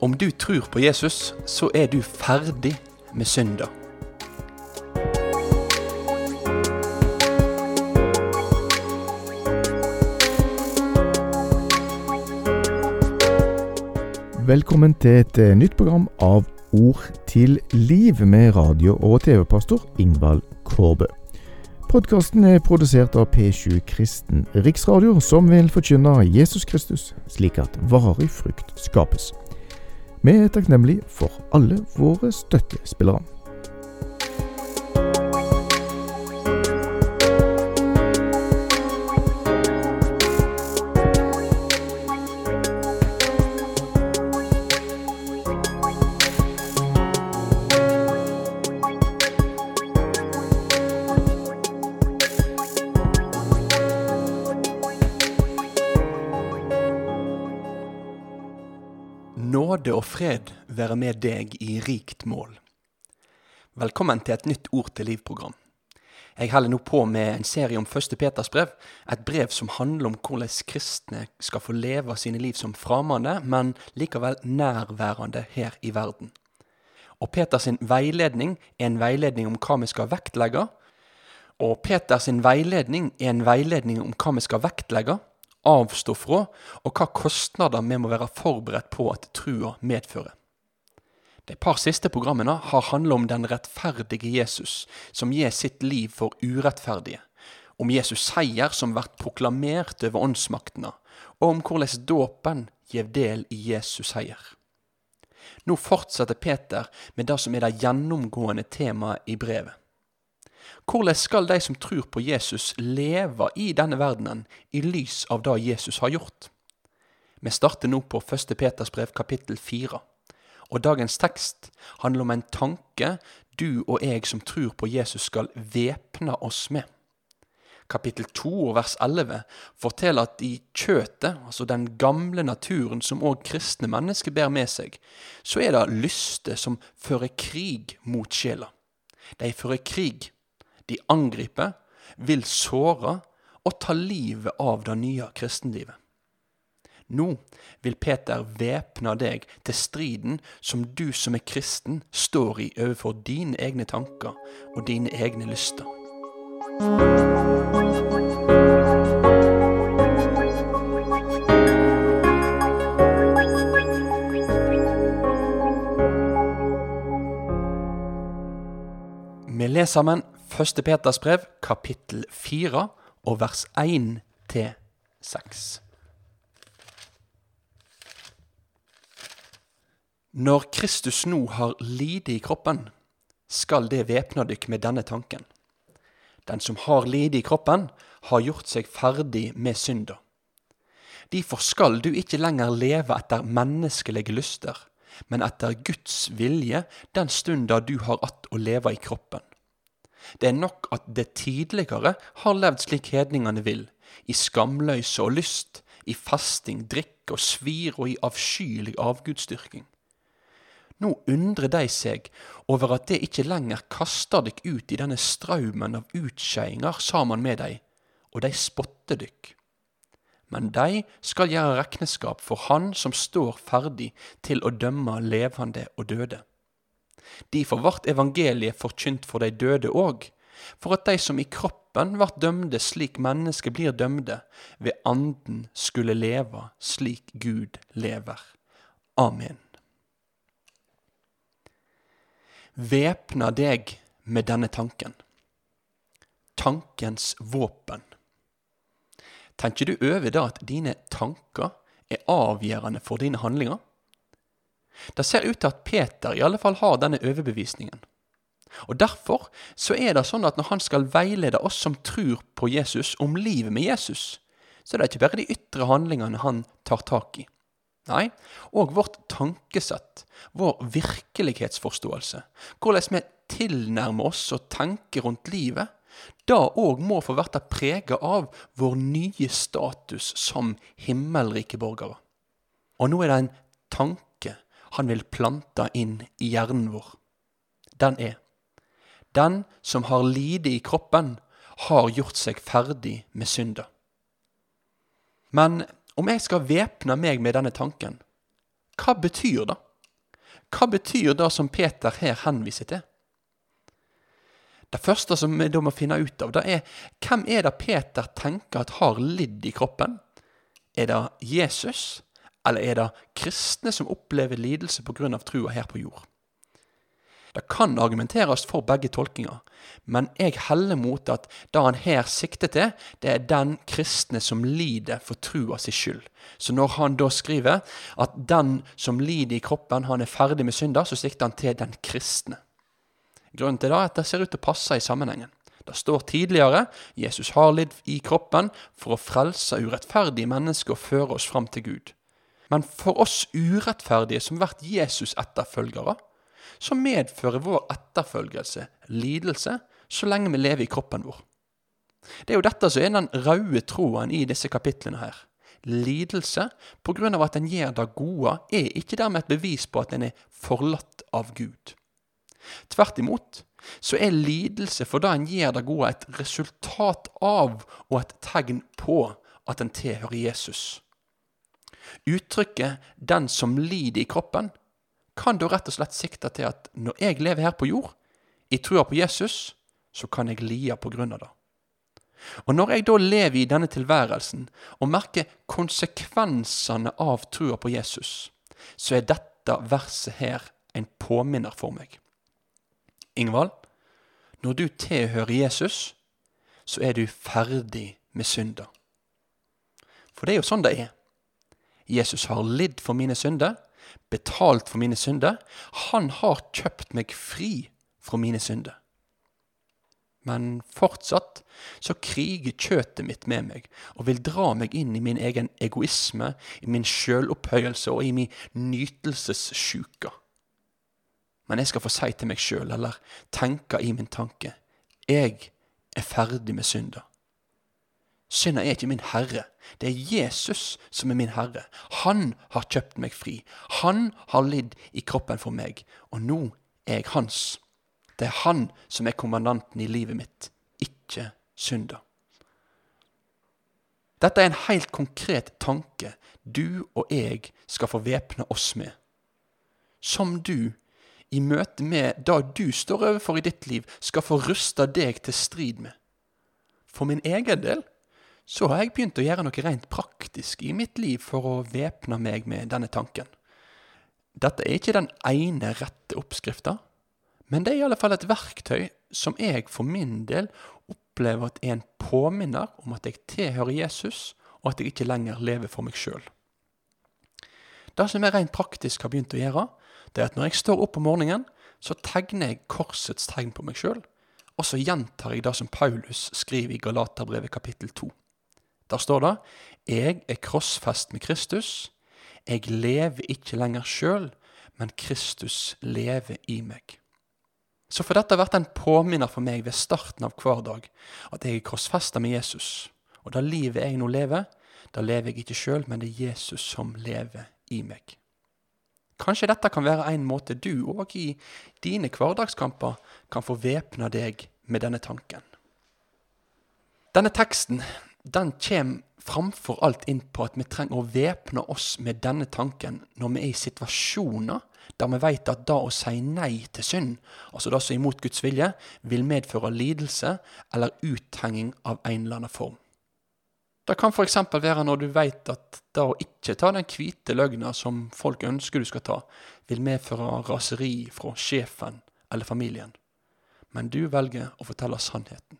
Om du tror på Jesus, så er du ferdig med synda. Velkommen til et eh, nytt program av Ord til liv med radio- og TV-pastor Ingvald Kårbø. Podkasten er produsert av P7 Kristen Riksradio, som vil forkynne Jesus Kristus, slik at varig frukt skapes. Vi er takknemlige for alle våre støttespillere. Nåde og fred være med deg i rikt mål. Velkommen til et nytt Ord til liv-program. Jeg holder nå på med en serie om første Peters brev, et brev som handler om hvordan kristne skal få leve sine liv som framande, men likevel nærværende her i verden. Og Peters veiledning er en veiledning om hva vi skal vektlegge, og Peters veiledning er en veiledning om hva vi skal vektlegge, avstå fra, og hva kostnader vi må være forberedt på at trua medfører. De par siste programmene har handlet om den rettferdige Jesus, som gir sitt liv for urettferdige, om Jesus seier som blir proklamert over åndsmaktene, og om hvordan dåpen gir del i Jesus seier. Nå fortsetter Peter med det som er det gjennomgående temaet i brevet. Hvordan skal de som tror på Jesus, leve i denne verdenen i lys av det Jesus har gjort? Vi starter nå på 1. Peters brev kapittel 4. Og dagens tekst handler om en tanke du og jeg som tror på Jesus skal væpne oss med. Kapittel 2 og vers 11 forteller at i kjøtet, altså den gamle naturen som òg kristne mennesker bærer med seg, så er det lyster som fører krig mot sjela. De fører krig de angriper, vil såre og ta livet av det nye kristenlivet. Nå vil Peter væpne deg til striden som du som er kristen står i overfor dine egne tanker og dine egne lyster. Vi leser sammen 1. Peters brev, kapittel 4, og vers 1 til 6. Når Kristus nå har lidd i kroppen, skal det væpne dykk med denne tanken. Den som har lidd i kroppen, har gjort seg ferdig med synda. Derfor skal du ikke lenger leve etter menneskelige lyster, men etter Guds vilje den stunda du har att å leve i kroppen. Det er nok at det tidligere har levd slik hedningene vil, i skamløyse og lyst, i fasting, drikk og svir og i avskyelig avgudsdyrking. Nå undrer de seg over at det ikke lenger kaster dykk ut i denne straumen av utskeiinger sammen med dei, og de spotter dykk. Men de skal gjøre rekneskap for Han som står ferdig til å dømme levende og døde. Derfor vart evangeliet forkynt for de døde òg, for at de som i kroppen vart dømde slik mennesket blir dømde, ved anden skulle leve slik Gud lever. Amen. Væpna deg med denne tanken. Tankens våpen. Tenker du over det at dine tanker er avgjørende for dine handlinger? Det ser ut til at Peter i alle fall har denne overbevisningen. Og Derfor så er det sånn at når han skal veilede oss som tror på Jesus, om livet med Jesus, så er det ikke bare de ytre handlingene han tar tak i. Nei, og vårt tankesett, vår virkelighetsforståelse, hvordan vi tilnærmer oss og tenker rundt livet, da òg må få bli prega av vår nye status som himmelrike borgere. Og nå er det en tanke han vil plante inn i hjernen vår. Den er Den som har lidet i kroppen, har gjort seg ferdig med synda. Men om jeg skal væpne meg med denne tanken, hva betyr det? Hva betyr det som Peter her henviser til? Det første som vi da må finne ut av, det er hvem er det Peter tenker at har lidd i kroppen? Er det Jesus, eller er det kristne som opplever lidelse pga. trua her på jord? Det kan argumenteres for begge tolkinger, men jeg heller mot at det han her sikter til, det er den kristne som lider for trua si skyld. Så når han da skriver at den som lider i kroppen, han er ferdig med synder, så sikter han til den kristne. Grunnen til det er at det ser ut til å passe i sammenhengen. Det står tidligere Jesus har lidd i kroppen for å frelse urettferdige mennesker og føre oss fram til Gud. Men for oss urettferdige som vært Jesus etterfølgere, så medfører vår etterfølgelse lidelse så lenge vi lever i kroppen vår. Det er jo dette som er den røde troen i disse kapitlene her. Lidelse av at en gjør det gode, er ikke dermed et bevis på at en er forlatt av Gud. Tvert imot så er lidelse for det en gjør det gode, et resultat av og et tegn på at en tilhører Jesus. Uttrykket 'den som lider i kroppen' kan da rett og slett sikte til at når jeg lever her på jord, i trua på Jesus, så kan jeg lide på grunn av det. Og når jeg da lever i denne tilværelsen og merker konsekvensene av trua på Jesus, så er dette verset her en påminner for meg. Ingvald, når du tilhører Jesus, så er du ferdig med synda. For det er jo sånn det er. Jesus har lidd for mine synder, betalt for mine synder. Han har kjøpt meg fri fra mine synder. Men fortsatt så kriger kjøtet mitt med meg og vil dra meg inn i min egen egoisme, i min sjølopphøyelse og i min nytelsessjuke. Men jeg skal få si til meg sjøl, eller tenke i min tanke, jeg er ferdig med synda. Synda er ikke min herre. Det er Jesus som er min herre. Han har kjøpt meg fri. Han har lidd i kroppen for meg, og nå er jeg hans. Det er han som er kommandanten i livet mitt, ikke synda. Dette er en helt konkret tanke du og jeg skal få væpne oss med. Som du, i møte med det du står overfor i ditt liv, skal få ruste deg til strid med. For min egen del så har jeg begynt å gjøre noe rent praktisk i mitt liv for å væpne meg med denne tanken. Dette er ikke den ene rette oppskrifta, men det er i alle fall et verktøy som jeg for min del opplever at er en påminner om at jeg tilhører Jesus, og at jeg ikke lenger lever for meg sjøl. Det som jeg rent praktisk har begynt å gjøre, det er at når jeg står opp om morgenen, så tegner jeg korsets tegn på meg sjøl, og så gjentar jeg det som Paulus skriver i Galaterbrevet kapittel 2. Der står det Jeg er krossfest med Kristus. Jeg lever ikke lenger sjøl, men Kristus lever i meg. Så for dette har vært en påminner for meg ved starten av hver dag at jeg er krossfesta med Jesus. Og det livet jeg nå lever, da lever jeg ikke sjøl, men det er Jesus som lever i meg. Kanskje dette kan være en måte du òg i dine hverdagskamper kan få væpna deg med denne tanken. Denne teksten den kommer framfor alt inn på at vi trenger å væpne oss med denne tanken når vi er i situasjoner der vi vet at det å si nei til synd, altså det som er imot Guds vilje, vil medføre lidelse eller uthenging av en eller annen form. Det kan f.eks. være når du vet at det å ikke ta den hvite løgna som folk ønsker du skal ta, vil medføre raseri fra sjefen eller familien. Men du velger å fortelle sannheten.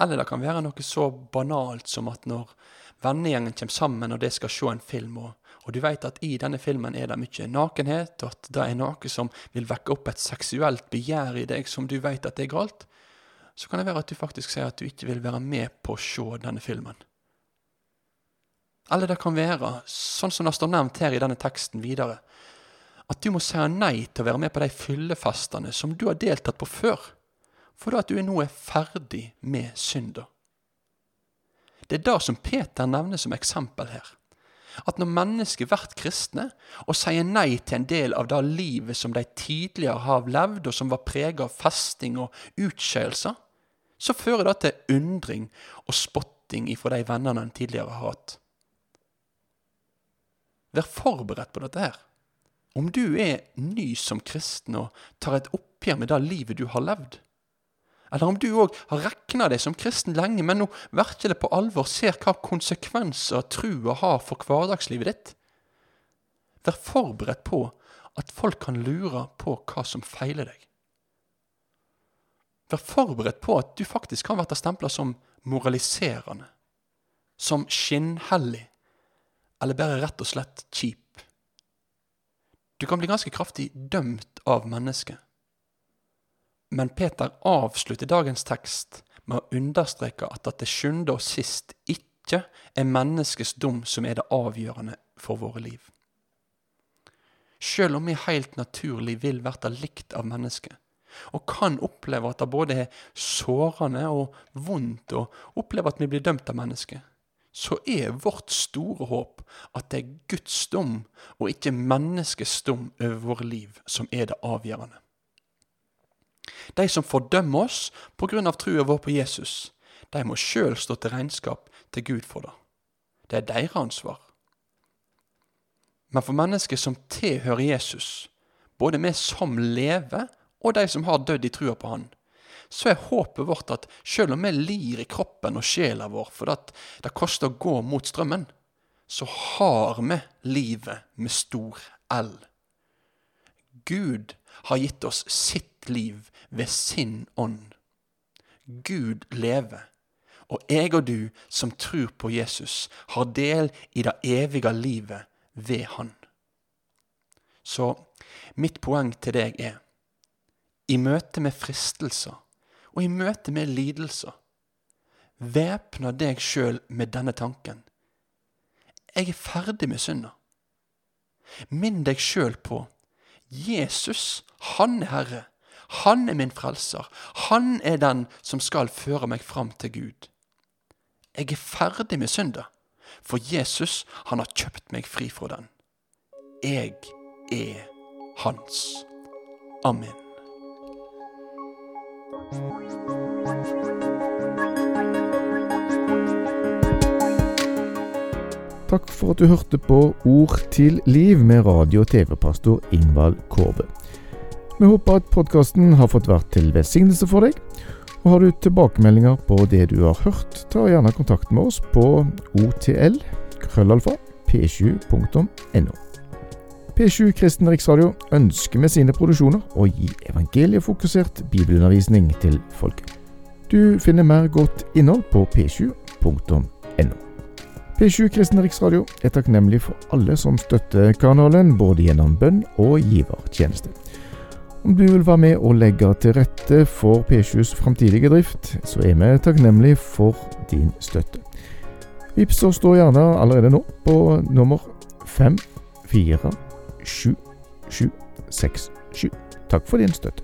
Eller det kan være noe så banalt som at når vennegjengen kommer sammen og de skal se en film, og, og, du vet at i denne filmen er det mye nakenhet, og at det er noe som vil vekke opp et seksuelt begjær i deg som du vet at det er galt, så kan det være at du faktisk sier at du ikke vil være med på å se denne filmen. Eller det kan være, sånn som det står nevnt her i denne teksten videre, at du må si nei til å være med på de fyllefestene som du har deltatt på før fordi at du nå er ferdig med synda. Det er det som Peter nevner som eksempel her. At når mennesker blir kristne og sier nei til en del av det livet som de tidligere har levd, og som var preget av festing og utskeielser, så fører det til undring og spotting ifra de vennene en tidligere har hatt. Vær forberedt på dette her. Om du er ny som kristen og tar et oppgjør med det livet du har levd, eller om du òg har regna deg som kristen lenge, men nå virkelig på alvor ser hva konsekvenser trua har for hverdagslivet ditt, vær forberedt på at folk kan lure på hva som feiler deg. Vær forberedt på at du faktisk kan bli stempla som moraliserende, som skinnhellig, eller bare rett og slett kjip. Du kan bli ganske kraftig dømt av mennesket. Men Peter avslutter dagens tekst med å understreke at det til sjuende og sist ikke er menneskets dom som er det avgjørende for våre liv. Selv om vi heilt naturlig vil verte likt av mennesket, og kan oppleve at det både er sårende og vondt å oppleve at vi blir dømt av mennesket, så er vårt store håp at det er Guds dom og ikke menneskets dom over våre liv som er det avgjørende. De som fordømmer oss på grunn av trua vår på Jesus, de må sjøl stå til regnskap til Gud for det. Det er deres ansvar. Men for mennesker som tilhører Jesus, både vi som lever og de som har dødd i trua på Han, så er håpet vårt at selv om vi lir i kroppen og sjela vår for at det koster å gå mot strømmen, så har vi livet med stor L. Gud har gitt oss sitt liv ved sin ånd. Gud lever, og jeg og du som tror på Jesus, har del i det evige livet ved Han. Så mitt poeng til deg er i møte med fristelser og i møte med lidelser, væpna deg sjøl med denne tanken. Jeg er ferdig med synda. Minn deg sjøl på Jesus, han er Herre. Han er min frelser. Han er den som skal føre meg fram til Gud. Jeg er ferdig med synda, for Jesus, han har kjøpt meg fri fra den. Jeg er hans. Amen. Takk for at du hørte på Ord til liv med radio- og TV-pastor Ingvald Kårbe. Vi håper at podkasten har fått vært til velsignelse for deg. Og Har du tilbakemeldinger på det du har hørt, ta gjerne kontakt med oss på otl.krøllalfa.p7.no. P7 Kristen Riksradio ønsker med sine produksjoner å gi evangeliefokusert bibelundervisning til folket. Du finner mer godt innhold på p7.no. P7 Kristen Riksradio er takknemlig for alle som støtter kanalen, både gjennom bønn og givertjeneste. Om du vil være med og legge til rette for P7s framtidige drift, så er vi takknemlig for din støtte. Vips oss da gjerne allerede nå på nummer 544 7767. Takk for din støtte.